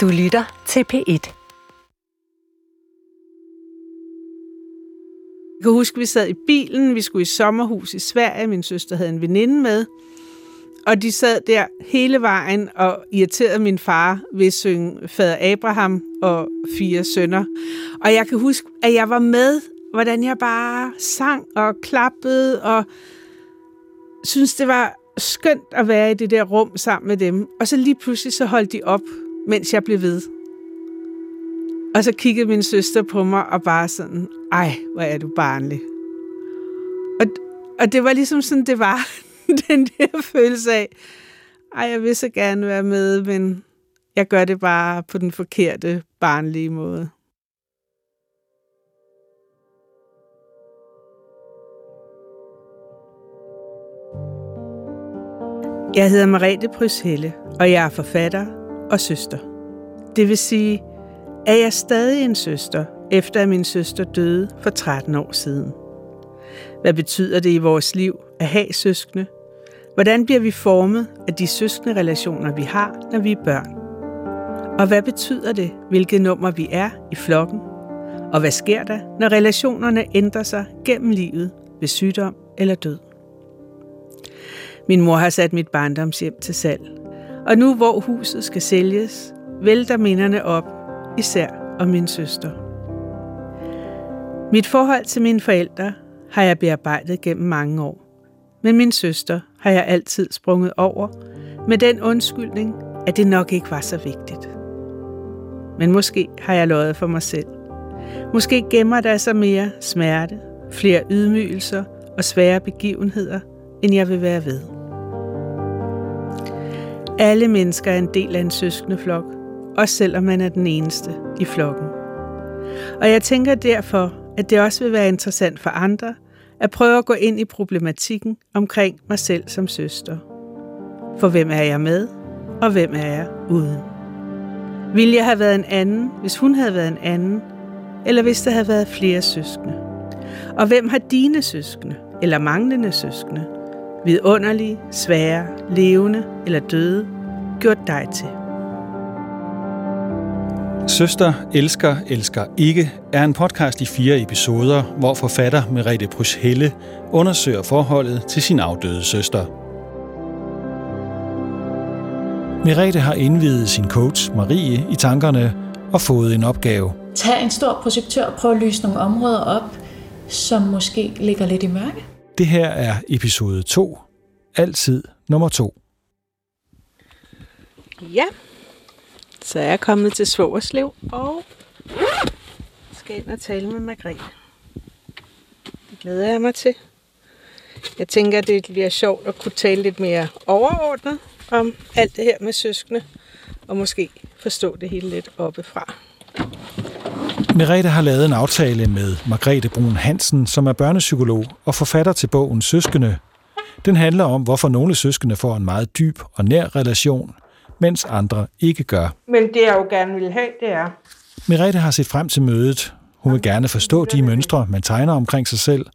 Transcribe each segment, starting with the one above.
Du lytter til P1. Jeg kan huske, at vi sad i bilen, vi skulle i sommerhus i Sverige, min søster havde en veninde med, og de sad der hele vejen og irriterede min far ved at synge Fader Abraham og fire sønner. Og jeg kan huske, at jeg var med, hvordan jeg bare sang og klappede og synes det var skønt at være i det der rum sammen med dem. Og så lige pludselig så holdt de op, mens jeg blev ved. Og så kiggede min søster på mig og bare sådan, ej, hvor er du barnlig. Og, og det var ligesom sådan, det var, den der følelse af, ej, jeg vil så gerne være med, men jeg gør det bare på den forkerte, barnlige måde. Jeg hedder Marete Pryshelle, og jeg er forfatter og søster. Det vil sige, at jeg stadig en søster, efter at min søster døde for 13 år siden. Hvad betyder det i vores liv at have søskende? Hvordan bliver vi formet af de søskende relationer, vi har, når vi er børn? Og hvad betyder det, hvilket nummer vi er i flokken? Og hvad sker der, når relationerne ændrer sig gennem livet ved sygdom eller død? Min mor har sat mit barndomshjem til salg. Og nu hvor huset skal sælges, vælter minderne op, især om min søster. Mit forhold til mine forældre har jeg bearbejdet gennem mange år. Men min søster har jeg altid sprunget over med den undskyldning, at det nok ikke var så vigtigt. Men måske har jeg løjet for mig selv. Måske gemmer der sig mere smerte, flere ydmygelser og svære begivenheder, end jeg vil være ved. Alle mennesker er en del af en søskende flok, også selvom man er den eneste i flokken. Og jeg tænker derfor, at det også vil være interessant for andre at prøve at gå ind i problematikken omkring mig selv som søster. For hvem er jeg med, og hvem er jeg uden? Vil jeg have været en anden, hvis hun havde været en anden, eller hvis der havde været flere søskende? Og hvem har dine søskende, eller manglende søskende, vidunderlige, svære, levende eller døde, gjort dig til? Søster elsker, elsker ikke er en podcast i fire episoder, hvor forfatter Merete Prus Helle undersøger forholdet til sin afdøde søster. Merete har indvidet sin coach Marie i tankerne og fået en opgave. Tag en stor projektør og prøv at lyse nogle områder op, som måske ligger lidt i mørke. Det her er episode 2. Altid nummer 2. Ja, så er jeg kommet til Svogerslev og skal ind og tale med Margrethe. Det glæder jeg mig til. Jeg tænker, at det bliver sjovt at kunne tale lidt mere overordnet om alt det her med søskende, og måske forstå det hele lidt oppefra. Merete har lavet en aftale med Margrethe Brun Hansen, som er børnepsykolog og forfatter til bogen Søskende. Den handler om, hvorfor nogle søskende får en meget dyb og nær relation, mens andre ikke gør. Men det jeg jo gerne vil have, det er... Merete har set frem til mødet. Hun vil gerne forstå de mønstre, man tegner omkring sig selv,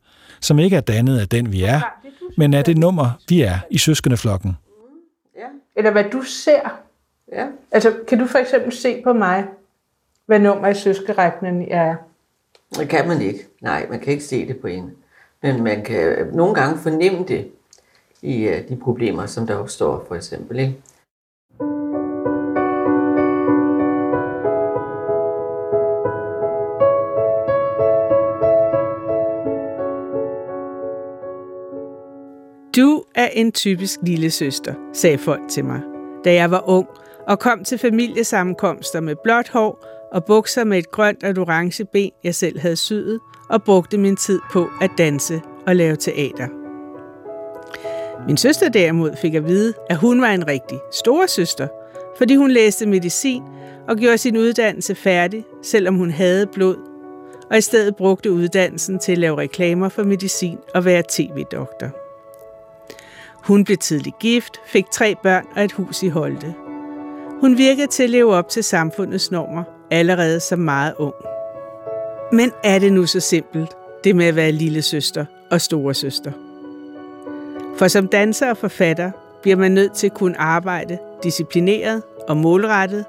som ikke er dannet af den, vi er, men af det nummer, vi er i søskendeflokken. Eller hvad du ser. Ja. Altså, kan du for eksempel se på mig, hvad nummer i søskerækken er? Det kan man ikke. Nej, man kan ikke se det på en. Men man kan nogle gange fornemme det i øh, de problemer, som der opstår, for eksempel. Ikke? Du er en typisk lille søster, sagde folk til mig, da jeg var ung og kom til familiesammenkomster med blåt hår og bukser med et grønt og et orange ben, jeg selv havde syet, og brugte min tid på at danse og lave teater. Min søster derimod fik at vide, at hun var en rigtig store søster, fordi hun læste medicin og gjorde sin uddannelse færdig, selvom hun havde blod, og i stedet brugte uddannelsen til at lave reklamer for medicin og være tv-doktor. Hun blev tidligt gift, fik tre børn og et hus i Holte. Hun virkede til at leve op til samfundets normer, allerede som meget ung. Men er det nu så simpelt, det med at være lille søster og store søster? For som danser og forfatter bliver man nødt til at kunne arbejde disciplineret og målrettet,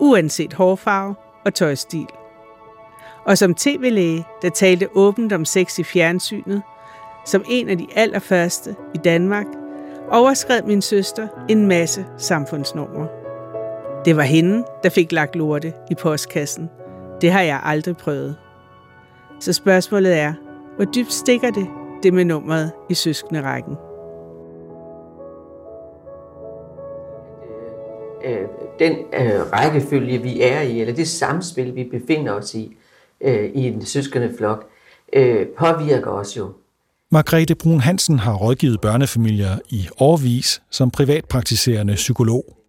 uanset hårfarve og tøjstil. Og som tv-læge, der talte åbent om sex i fjernsynet, som en af de allerførste i Danmark, overskred min søster en masse samfundsnormer. Det var hende, der fik lagt lorte i postkassen. Det har jeg aldrig prøvet. Så spørgsmålet er, hvor dybt stikker det, det med nummeret i søskende rækken? Øh, den øh, rækkefølge, vi er i, eller det samspil, vi befinder os i, øh, i en søskende flok, øh, påvirker os jo. Margrethe Brun Hansen har rådgivet børnefamilier i årvis som privatpraktiserende psykolog.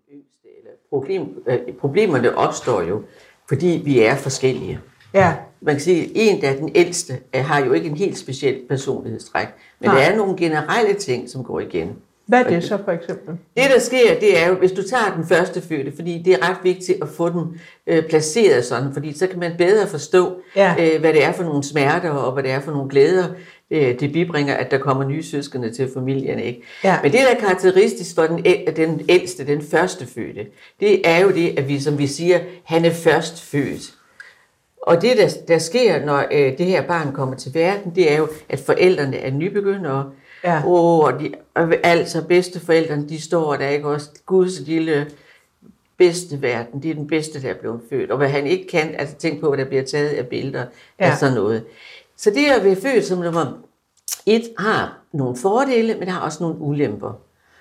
Problem, øh, problemerne opstår jo, fordi vi er forskellige. Ja. Man kan sige, at en, der er den ældste, har jo ikke en helt speciel personlighedstræk, men Nej. der er nogle generelle ting, som går igen. Hvad er det så for eksempel? Det, der sker, det er jo, hvis du tager den første fødte, fordi det er ret vigtigt at få den øh, placeret sådan, fordi så kan man bedre forstå, ja. øh, hvad det er for nogle smerter, og hvad det er for nogle glæder, øh, det bibringer, at der kommer nye søskende til familien. Ikke? Ja. Men det, der er karakteristisk for den, den ældste, den første fødte, det er jo det, at vi, som vi siger, han er først født. Og det, der, der sker, når øh, det her barn kommer til verden, det er jo, at forældrene er nybegyndere, Ja. Og de, altså bedsteforældrene, de står der ikke også. Guds lille bedste verden, det er den bedste, der er blevet født. Og hvad han ikke kan, altså tænk på, hvad der bliver taget af billeder ja. af sådan noget. Så det at være født som nummer et har nogle fordele, men det har også nogle ulemper.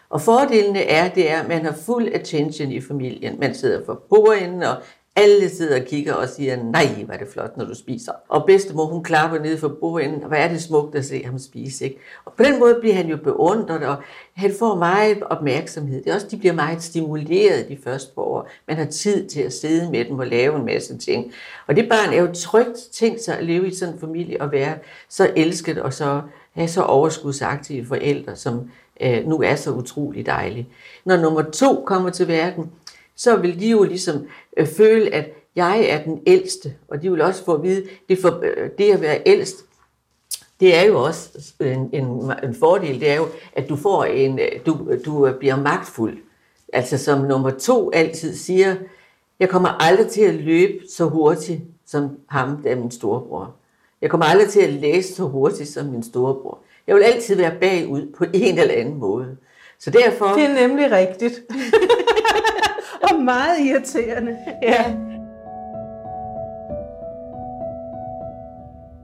Og fordelene er, det er, at man har fuld attention i familien. Man sidder for bordenden, og alle sidder og kigger og siger, nej, hvor er det flot, når du spiser. Og bedstemor, hun klapper ned for bordenden, og hvor er det smukt at se ham spise. Ikke? Og på den måde bliver han jo beundret, og han får meget opmærksomhed. Det er også, de bliver meget stimuleret de første år. Man har tid til at sidde med dem og lave en masse ting. Og det barn er jo trygt tænkt sig at leve i sådan en familie og være så elsket og så have så overskudsaktive forældre, som øh, nu er så utrolig dejlige. Når nummer to kommer til verden, så vil de jo ligesom øh, føle, at jeg er den ældste, og de vil også få at vide, det, for, øh, det at være ældst, det er jo også en, en, en fordel, det er jo, at du får en, øh, du, du bliver magtfuld. Altså som nummer to altid siger, jeg kommer aldrig til at løbe så hurtigt som ham, der er min storebror. Jeg kommer aldrig til at læse så hurtigt som min storebror. Jeg vil altid være bagud på en eller anden måde. Så derfor... Det er nemlig rigtigt. og meget irriterende. Ja.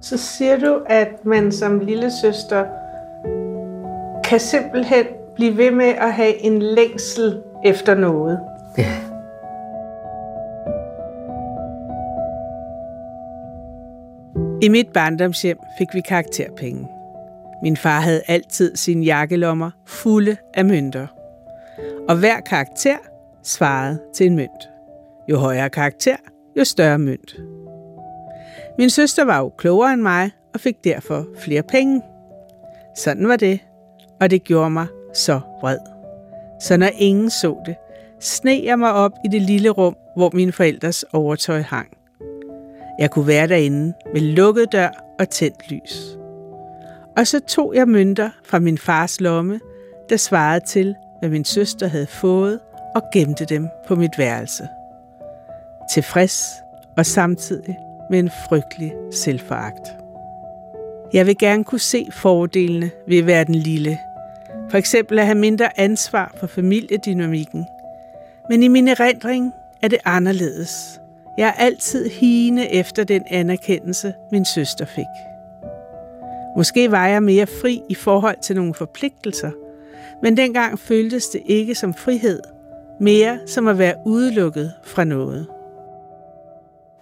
Så siger du, at man som lille søster kan simpelthen blive ved med at have en længsel efter noget. Ja. I mit barndomshjem fik vi karakterpenge. Min far havde altid sine jakkelommer fulde af mønter. Og hver karakter svarede til en mønt. Jo højere karakter, jo større mønt. Min søster var jo klogere end mig og fik derfor flere penge. Sådan var det, og det gjorde mig så vred. Så når ingen så det, sneg jeg mig op i det lille rum, hvor mine forældres overtøj hang. Jeg kunne være derinde med lukket dør og tændt lys. Og så tog jeg mønter fra min fars lomme, der svarede til, hvad min søster havde fået, og gemte dem på mit værelse. Tilfreds og samtidig med en frygtelig selvforagt. Jeg vil gerne kunne se fordelene ved at være den lille. For eksempel at have mindre ansvar for familiedynamikken. Men i min erindring er det anderledes. Jeg er altid hine efter den anerkendelse, min søster fik. Måske var jeg mere fri i forhold til nogle forpligtelser, men dengang føltes det ikke som frihed, mere som at være udelukket fra noget.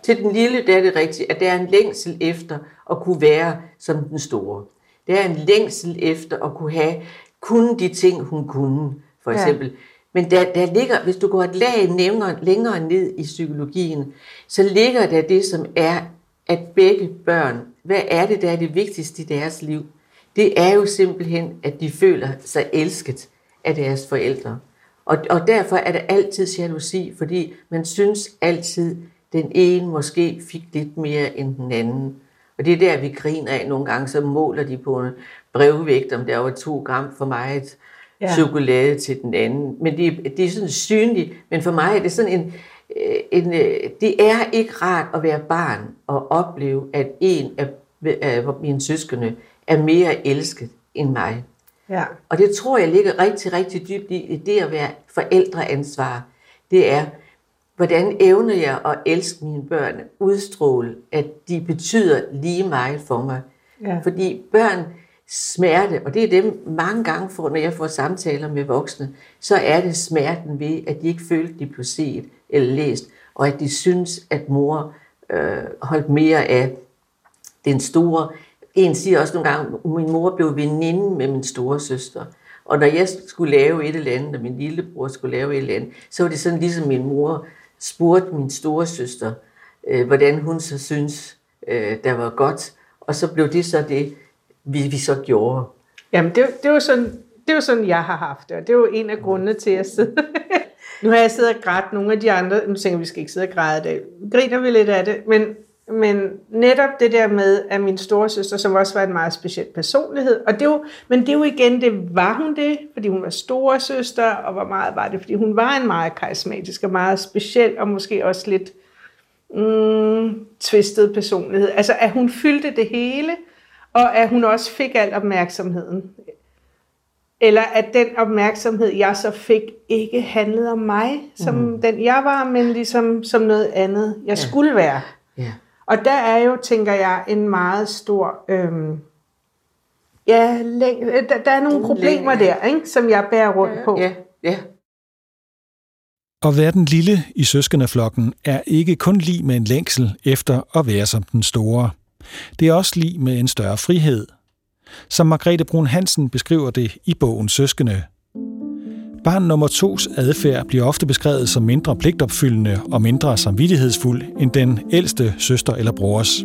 Til den lille der er det rigtigt, at der er en længsel efter at kunne være som den store. Der er en længsel efter at kunne have kunne de ting, hun kunne, for eksempel. Ja. Men der, der ligger, hvis du går et lag længere, længere ned i psykologien, så ligger der det, som er, at begge børn, hvad er det, der er det vigtigste i deres liv? Det er jo simpelthen, at de føler sig elsket af deres forældre. Og, og derfor er det altid jalousi, fordi man synes altid, den ene måske fik lidt mere end den anden. Og det er der, vi griner af nogle gange, så måler de på en brevvægt, om der var to gram for meget ja. chokolade til den anden. Men det, det er sådan synligt, men for mig er det sådan en, øh, en, øh, det er ikke rart at være barn og opleve, at en af, af mine søskende er mere elsket end mig. Ja. Og det tror jeg ligger rigtig, rigtig dybt i det at være forældreansvar. Det er, hvordan evner jeg at elske mine børn, udstråle, at de betyder lige meget for mig. Ja. Fordi børn smerte, og det er dem mange gange, for, når jeg får samtaler med voksne, så er det smerten ved, at de ikke følte, de blev set eller læst, og at de synes, at mor øh, holdt mere af den store. En siger også nogle gange, at min mor blev veninde med min store søster. Og når jeg skulle lave et eller andet, og min lillebror skulle lave et eller andet, så var det sådan ligesom min mor spurgte min store søster, øh, hvordan hun så synes, øh, der var godt. Og så blev det så det, vi, vi så gjorde. Jamen, det, det, var sådan, det var sådan, jeg har haft det, og det var en af grundene til, at jeg sidder. nu har jeg siddet og grædt nogle af de andre, nu tænker vi, vi skal ikke sidde og græde det. Griner vi lidt af det, men, men netop det der med, at min storesøster, som også var en meget speciel personlighed, og det var, men det var igen, det var hun det, fordi hun var storesøster, og hvor meget var det, fordi hun var en meget karismatisk og meget speciel, og måske også lidt mm, tvistet personlighed. Altså, at hun fyldte det hele, og at hun også fik al opmærksomheden. Eller at den opmærksomhed, jeg så fik, ikke handlede om mig, som mm. den jeg var, men ligesom som noget andet, jeg ja. skulle være. Ja. Og der er jo, tænker jeg, en meget stor... Øhm, ja, læng- der, der er nogle problemer der, ikke, som jeg bærer rundt på. Ja, ja. At være den lille i søskendeflokken er ikke kun lige med en længsel efter at være som den store. Det er også lige med en større frihed. Som Margrethe Brun Hansen beskriver det i bogen Søskende. Barn nummer tos adfærd bliver ofte beskrevet som mindre pligtopfyldende og mindre samvittighedsfuld end den ældste søster eller brors.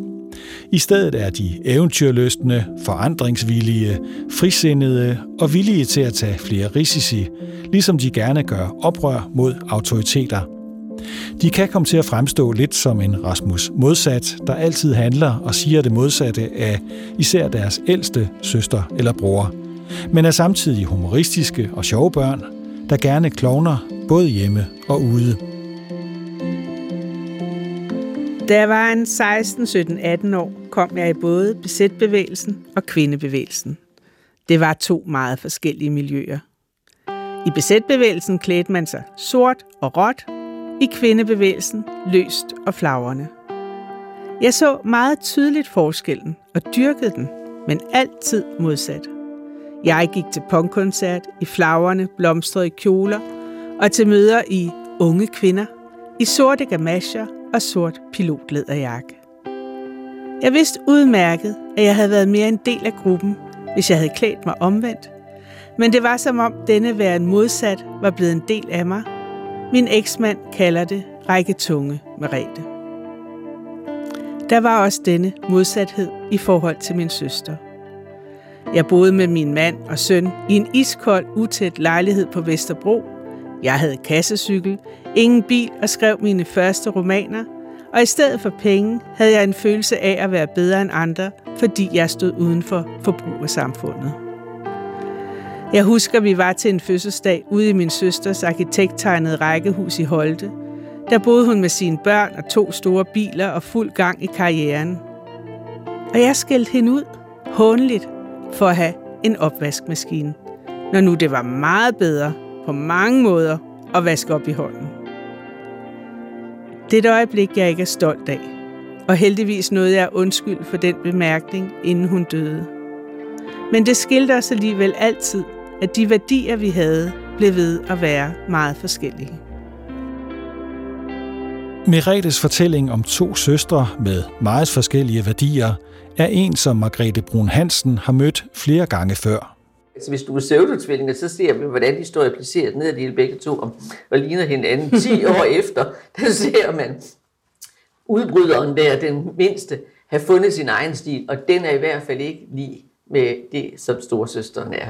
I stedet er de eventyrløstende, forandringsvillige, frisindede og villige til at tage flere risici, ligesom de gerne gør oprør mod autoriteter – de kan komme til at fremstå lidt som en Rasmus modsat, der altid handler og siger det modsatte af især deres ældste søster eller bror, men er samtidig humoristiske og sjove børn, der gerne klovner både hjemme og ude. Da jeg var en 16, 17, 18 år, kom jeg i både besætbevægelsen og kvindebevægelsen. Det var to meget forskellige miljøer. I besætbevægelsen klædte man sig sort og råt i kvindebevægelsen løst og flagrende. Jeg så meget tydeligt forskellen og dyrkede den, men altid modsat. Jeg gik til punkkoncert i flagrende, blomstrede kjoler og til møder i unge kvinder, i sorte gamasjer og sort pilotlederjakke. Jeg vidste udmærket, at jeg havde været mere en del af gruppen, hvis jeg havde klædt mig omvendt, men det var som om denne væren modsat var blevet en del af mig min eksmand kalder det række tunge Merete. Der var også denne modsathed i forhold til min søster. Jeg boede med min mand og søn i en iskold, utæt lejlighed på Vesterbro. Jeg havde kassecykel, ingen bil og skrev mine første romaner, og i stedet for penge havde jeg en følelse af at være bedre end andre, fordi jeg stod uden for forbrugersamfundet. Jeg husker, vi var til en fødselsdag ude i min søsters arkitekttegnede rækkehus i Holte. Der boede hun med sine børn og to store biler og fuld gang i karrieren. Og jeg skældte hende ud, håndeligt, for at have en opvaskemaskine, når nu det var meget bedre på mange måder at vaske op i hånden. Det er et øjeblik, jeg ikke er stolt af, og heldigvis nåede jeg undskyld for den bemærkning, inden hun døde. Men det skilte os alligevel altid, at de værdier, vi havde, blev ved at være meget forskellige. Meretes fortælling om to søstre med meget forskellige værdier er en, som Margrethe Brun Hansen har mødt flere gange før. Altså, hvis du er pseudotvillinger, så ser vi, hvordan de står placeret ned i begge to og, og ligner hinanden 10 år efter. Der ser man udbryderen der, den mindste, have fundet sin egen stil, og den er i hvert fald ikke lige med det, som storsøsteren er.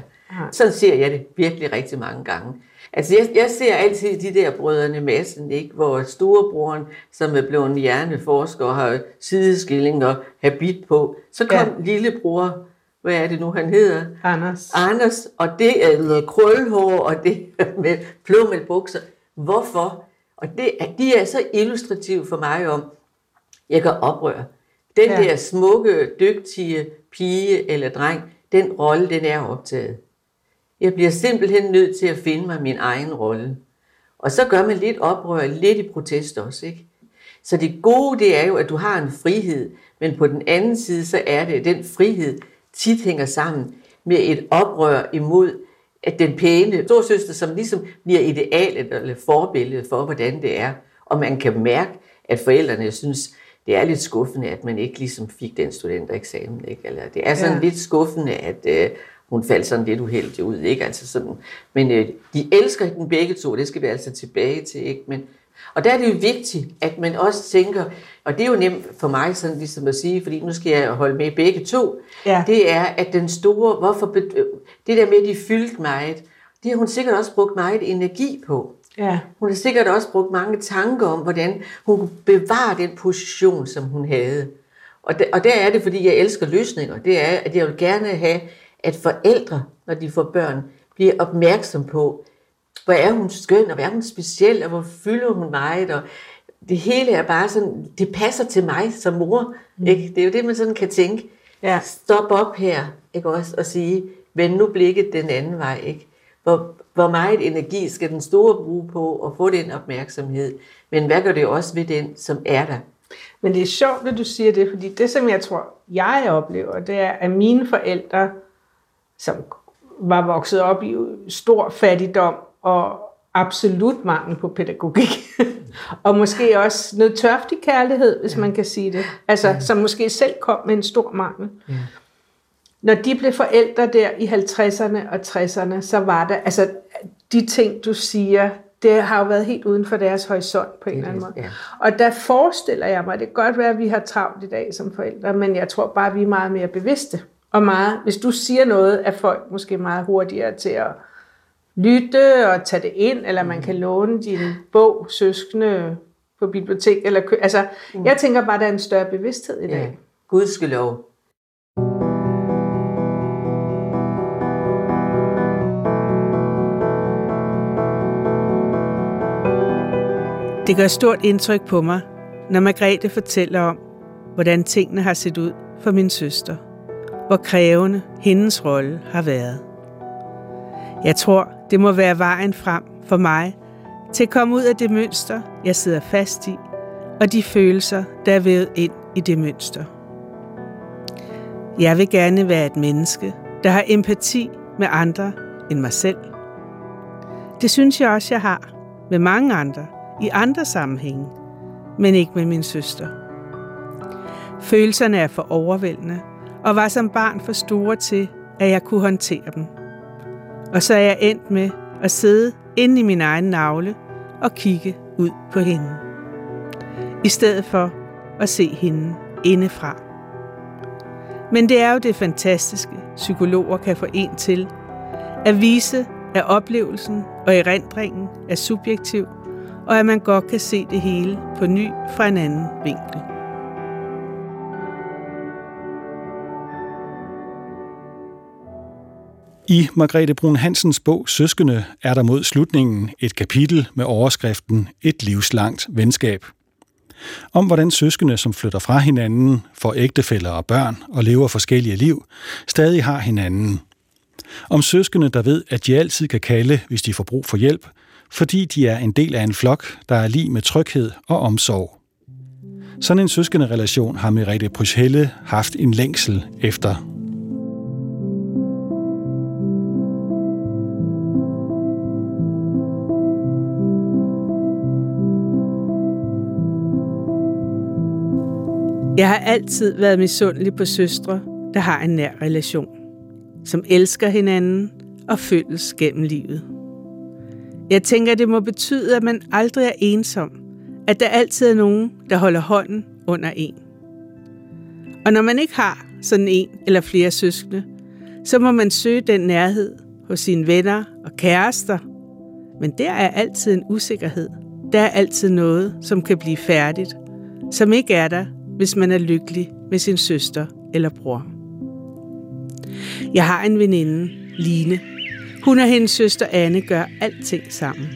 Sådan ser jeg det virkelig rigtig mange gange. Altså, jeg, jeg ser altid de der brødrene Madsen, ikke? hvor storebroren, som er blevet hjerneforsker og har sideskilling og habit på, så kom ja. lillebror, hvad er det nu, han hedder? Anders. Anders, og det er krølhår, og det med plummelbukser. Hvorfor? Og det, de er så illustrative for mig om, jeg kan oprøre. Den ja. der smukke, dygtige pige eller dreng, den rolle, den er optaget. Jeg bliver simpelthen nødt til at finde mig min egen rolle. Og så gør man lidt oprør, lidt i protest også, ikke? Så det gode, det er jo, at du har en frihed, men på den anden side, så er det, at den frihed tit hænger sammen med et oprør imod at den pæne storsøster, som ligesom bliver idealet eller forbilledet for, hvordan det er. Og man kan mærke, at forældrene synes, det er lidt skuffende, at man ikke ligesom fik den studentereksamen. Ikke? Eller det er sådan ja. lidt skuffende, at øh, hun faldt sådan lidt uheldig ud. Ikke? Altså sådan, men øh, de elsker den begge to, det skal vi altså tilbage til. Ikke? Men, og der er det jo vigtigt, at man også tænker, og det er jo nemt for mig sådan ligesom at sige, fordi nu skal jeg holde med begge to, ja. det er, at den store, hvorfor, det der med, at de fyldte meget, det har hun sikkert også brugt meget energi på. Ja. Hun har sikkert også brugt mange tanker om, hvordan hun kunne bevare den position, som hun havde. Og, der, og der er det, fordi jeg elsker løsninger. Det er, at jeg vil gerne have, at forældre, når de får børn, bliver opmærksom på, hvor er hun skøn, og hvor er hun speciel, og hvor fylder hun meget, og det hele er bare sådan, det passer til mig som mor. Mm. Ikke? Det er jo det, man sådan kan tænke. Ja. Stop op her, ikke også, og sige, vend nu blikket den anden vej. Ikke? Hvor, hvor meget energi skal den store bruge på at få den opmærksomhed, men hvad gør det også ved den, som er der? Men det er sjovt, at du siger det, fordi det, som jeg tror, jeg oplever, det er, at mine forældre, som var vokset op i stor fattigdom og absolut mangel på pædagogik, og måske også noget tørftig kærlighed, hvis ja. man kan sige det, altså ja. som måske selv kom med en stor mangel. Ja når de blev forældre der i 50'erne og 60'erne, så var der, altså de ting, du siger, det har jo været helt uden for deres horisont på en eller anden måde. Ja. Og der forestiller jeg mig, det kan godt være, at vi har travlt i dag som forældre, men jeg tror bare, at vi er meget mere bevidste. Og meget, hvis du siger noget, er folk måske meget hurtigere til at lytte og tage det ind, eller man kan låne din bog, søskende på bibliotek. Eller, altså, mm. jeg tænker bare, at der er en større bevidsthed i dag. Ja. Gudskelov. Det gør stort indtryk på mig, når Margrethe fortæller om, hvordan tingene har set ud for min søster. Hvor krævende hendes rolle har været. Jeg tror, det må være vejen frem for mig til at komme ud af det mønster, jeg sidder fast i, og de følelser, der er vævet ind i det mønster. Jeg vil gerne være et menneske, der har empati med andre end mig selv. Det synes jeg også, jeg har med mange andre, i andre sammenhænge, men ikke med min søster. Følelserne er for overvældende, og var som barn for store til, at jeg kunne håndtere dem. Og så er jeg endt med at sidde inde i min egen navle og kigge ud på hende. I stedet for at se hende indefra. Men det er jo det fantastiske, psykologer kan få en til, at vise, at oplevelsen og erindringen er subjektiv og at man godt kan se det hele på ny fra en anden vinkel. I Margrethe Brun Hansens bog Søskende er der mod slutningen et kapitel med overskriften Et livslangt venskab. Om hvordan søskende, som flytter fra hinanden, får ægtefæller og børn og lever forskellige liv, stadig har hinanden. Om søskende, der ved, at de altid kan kalde, hvis de får brug for hjælp, fordi de er en del af en flok, der er lige med tryghed og omsorg. Sådan en søskende relation har Merete Pryshelle haft en længsel efter. Jeg har altid været misundelig på søstre, der har en nær relation, som elsker hinanden og følges gennem livet. Jeg tænker, det må betyde, at man aldrig er ensom. At der altid er nogen, der holder hånden under en. Og når man ikke har sådan en eller flere søskende, så må man søge den nærhed hos sine venner og kærester. Men der er altid en usikkerhed. Der er altid noget, som kan blive færdigt, som ikke er der, hvis man er lykkelig med sin søster eller bror. Jeg har en veninde, Line, hun og hendes søster Anne gør alting sammen.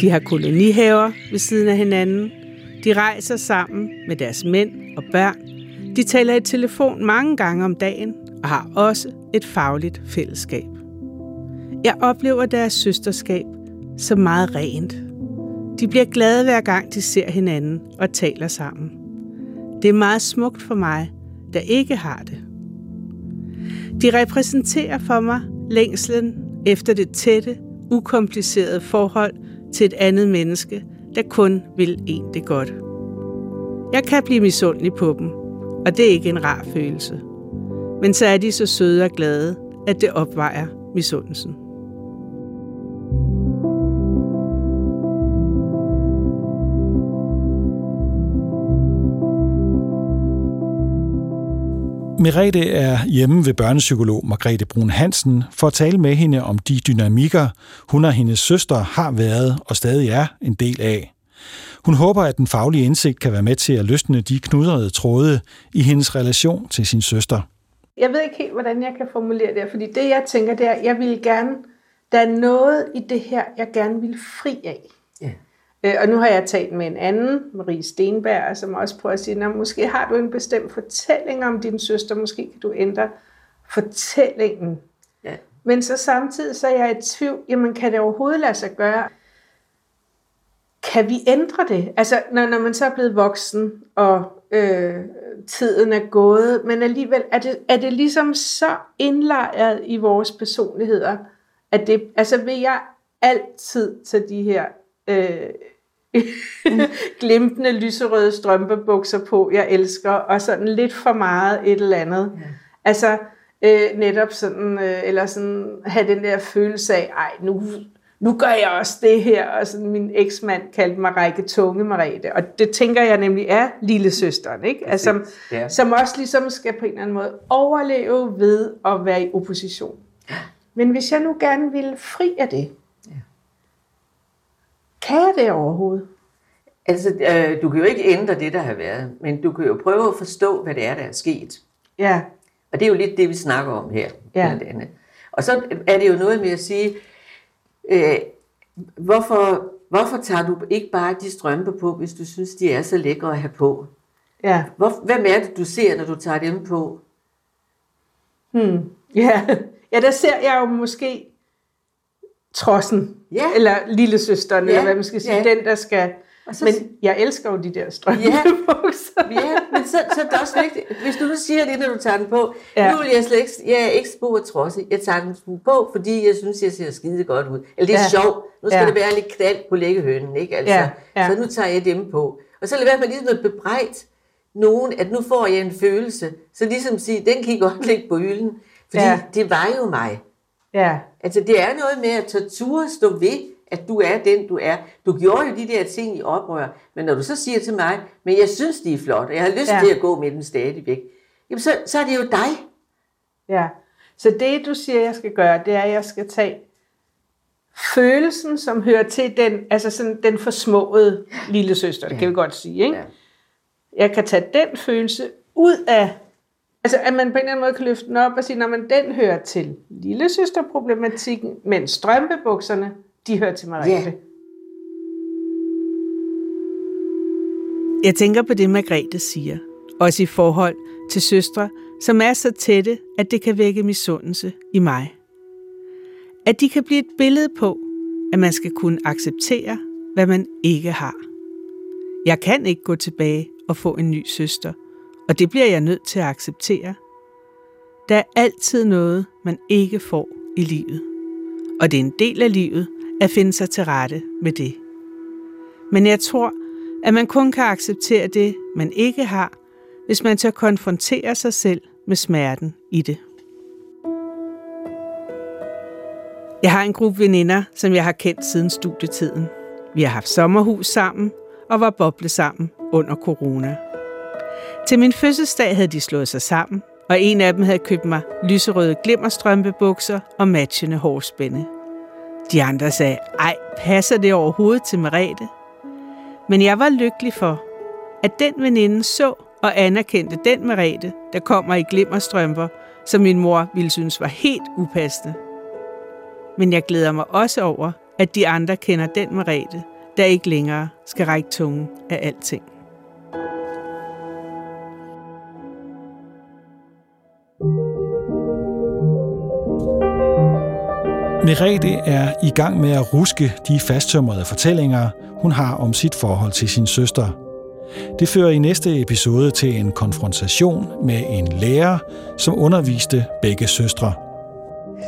De har kolonihaver ved siden af hinanden. De rejser sammen med deres mænd og børn. De taler i telefon mange gange om dagen og har også et fagligt fællesskab. Jeg oplever deres søsterskab som meget rent. De bliver glade hver gang de ser hinanden og taler sammen. Det er meget smukt for mig, der ikke har det. De repræsenterer for mig længslen efter det tætte, ukomplicerede forhold til et andet menneske, der kun vil en det godt. Jeg kan blive misundelig på dem, og det er ikke en rar følelse. Men så er de så søde og glade, at det opvejer misundelsen. Merete er hjemme ved børnepsykolog Margrethe Brun Hansen for at tale med hende om de dynamikker, hun og hendes søster har været og stadig er en del af. Hun håber, at den faglige indsigt kan være med til at løsne de knudrede tråde i hendes relation til sin søster. Jeg ved ikke helt, hvordan jeg kan formulere det, fordi det jeg tænker, det er, at jeg vil gerne, der er noget i det her, jeg gerne vil fri af. Øh, og nu har jeg talt med en anden, Marie Stenberg, som også prøver at sige, at måske har du en bestemt fortælling om din søster, måske kan du ændre fortællingen. Ja. Men så samtidig så er jeg i tvivl, jamen kan det overhovedet lade sig gøre? Kan vi ændre det? Altså når, når man så er blevet voksen, og øh, tiden er gået, men alligevel er det, er det ligesom så indlejret i vores personligheder, at det, altså vil jeg altid til de her øh, glimtende lyserøde strømpebukser på, jeg elsker, og sådan lidt for meget et eller andet. Ja. Altså øh, netop sådan, øh, eller sådan have den der følelse af, ej, nu, nu gør jeg også det her, og sådan min eksmand kaldte mig Række Tunge Marete, og det tænker jeg nemlig er lille søsteren, ikke? Altså, som, ja. som også ligesom skal på en eller anden måde overleve ved at være i opposition. Men hvis jeg nu gerne vil fri af det, kan jeg det overhovedet? Altså, øh, du kan jo ikke ændre det, der har været, men du kan jo prøve at forstå, hvad det er, der er sket. Ja. Og det er jo lidt det, vi snakker om her. Ja. Blandt andet. Og så er det jo noget med at sige, øh, hvorfor, hvorfor tager du ikke bare de strømper på, hvis du synes, de er så lækre at have på? Ja. Hvor, hvem er det, du ser, når du tager dem på? Hmm. Ja. ja, der ser jeg jo måske trossen, ja. eller lillesøsteren, ja. eller hvad man skal sige, ja. den der skal... Og så, men jeg elsker jo de der strømpebukser. Ja, ja men så, så er det også vigtigt, hvis du nu siger det, når du tager den på, ja. nu vil jeg slet ikke, jeg er ikke spor trodsig, jeg tager den på, fordi jeg synes, jeg ser skide godt ud. Eller det er ja. sjovt, nu skal ja. det være lidt knald på læggehønen, ikke? Altså, ja. Ja. Så nu tager jeg dem på. Og så lad være med ligesom at bebrejde nogen, at nu får jeg en følelse, så ligesom sige, den kan I godt ligge på hylden, fordi ja. det var jo mig. Ja. Altså det er noget med at torture stå ved, at du er den, du er. Du gjorde jo de der ting i oprør, men når du så siger til mig, men jeg synes, de er flot, og jeg har lyst ja. til at gå med dem stadigvæk, jamen så, så er det jo dig. Ja, så det du siger, jeg skal gøre, det er, at jeg skal tage følelsen, som hører til den, altså sådan den forsmåede lille søster, det ja. kan vi godt sige, ikke? Ja. Jeg kan tage den følelse ud af Altså, at man på en eller anden måde kan løfte den op og sige, når man den hører til lille søsterproblematikken, men strømpebukserne, de hører til Margrethe. Yeah. Jeg tænker på det, Margrethe siger. Også i forhold til søstre, som er så tætte, at det kan vække misundelse i mig. At de kan blive et billede på, at man skal kunne acceptere, hvad man ikke har. Jeg kan ikke gå tilbage og få en ny søster – og det bliver jeg nødt til at acceptere. Der er altid noget, man ikke får i livet. Og det er en del af livet at finde sig til rette med det. Men jeg tror, at man kun kan acceptere det, man ikke har, hvis man tør konfrontere sig selv med smerten i det. Jeg har en gruppe veninder, som jeg har kendt siden studietiden. Vi har haft sommerhus sammen og var boble sammen under corona. Til min fødselsdag havde de slået sig sammen, og en af dem havde købt mig lyserøde glimmerstrømpebukser og matchende hårspænde. De andre sagde, ej, passer det overhovedet til Merete? Men jeg var lykkelig for, at den veninde så og anerkendte den Merete, der kommer i glimmerstrømper, som min mor ville synes var helt upassende. Men jeg glæder mig også over, at de andre kender den Merete, der ikke længere skal række tungen af alting. Merete er i gang med at ruske de fasttømrede fortællinger, hun har om sit forhold til sin søster. Det fører i næste episode til en konfrontation med en lærer, som underviste begge søstre.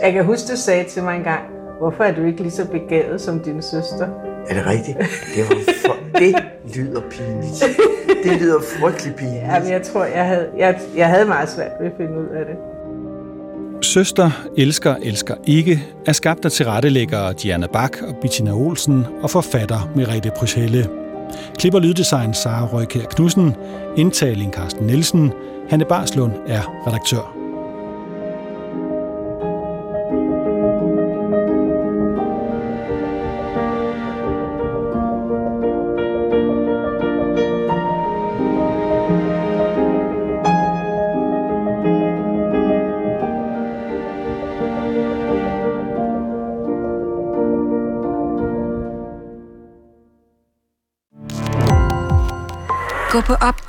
Jeg kan huske, du sagde til mig engang, hvorfor er du ikke lige så begavet som din søster? Er det rigtigt? Det, var for... det lyder pinligt. Det lyder frygtelig pinligt. Jamen, jeg tror, jeg havde, jeg, jeg havde meget svært ved at finde ud af det. Søster elsker, elsker ikke er skabt af tilrettelæggere Diana Bak og Bettina Olsen og forfatter Merete Pryshelle. Klipper lyddesign Sara Røykær Knudsen, indtaling Carsten Nielsen, Hanne Barslund er redaktør.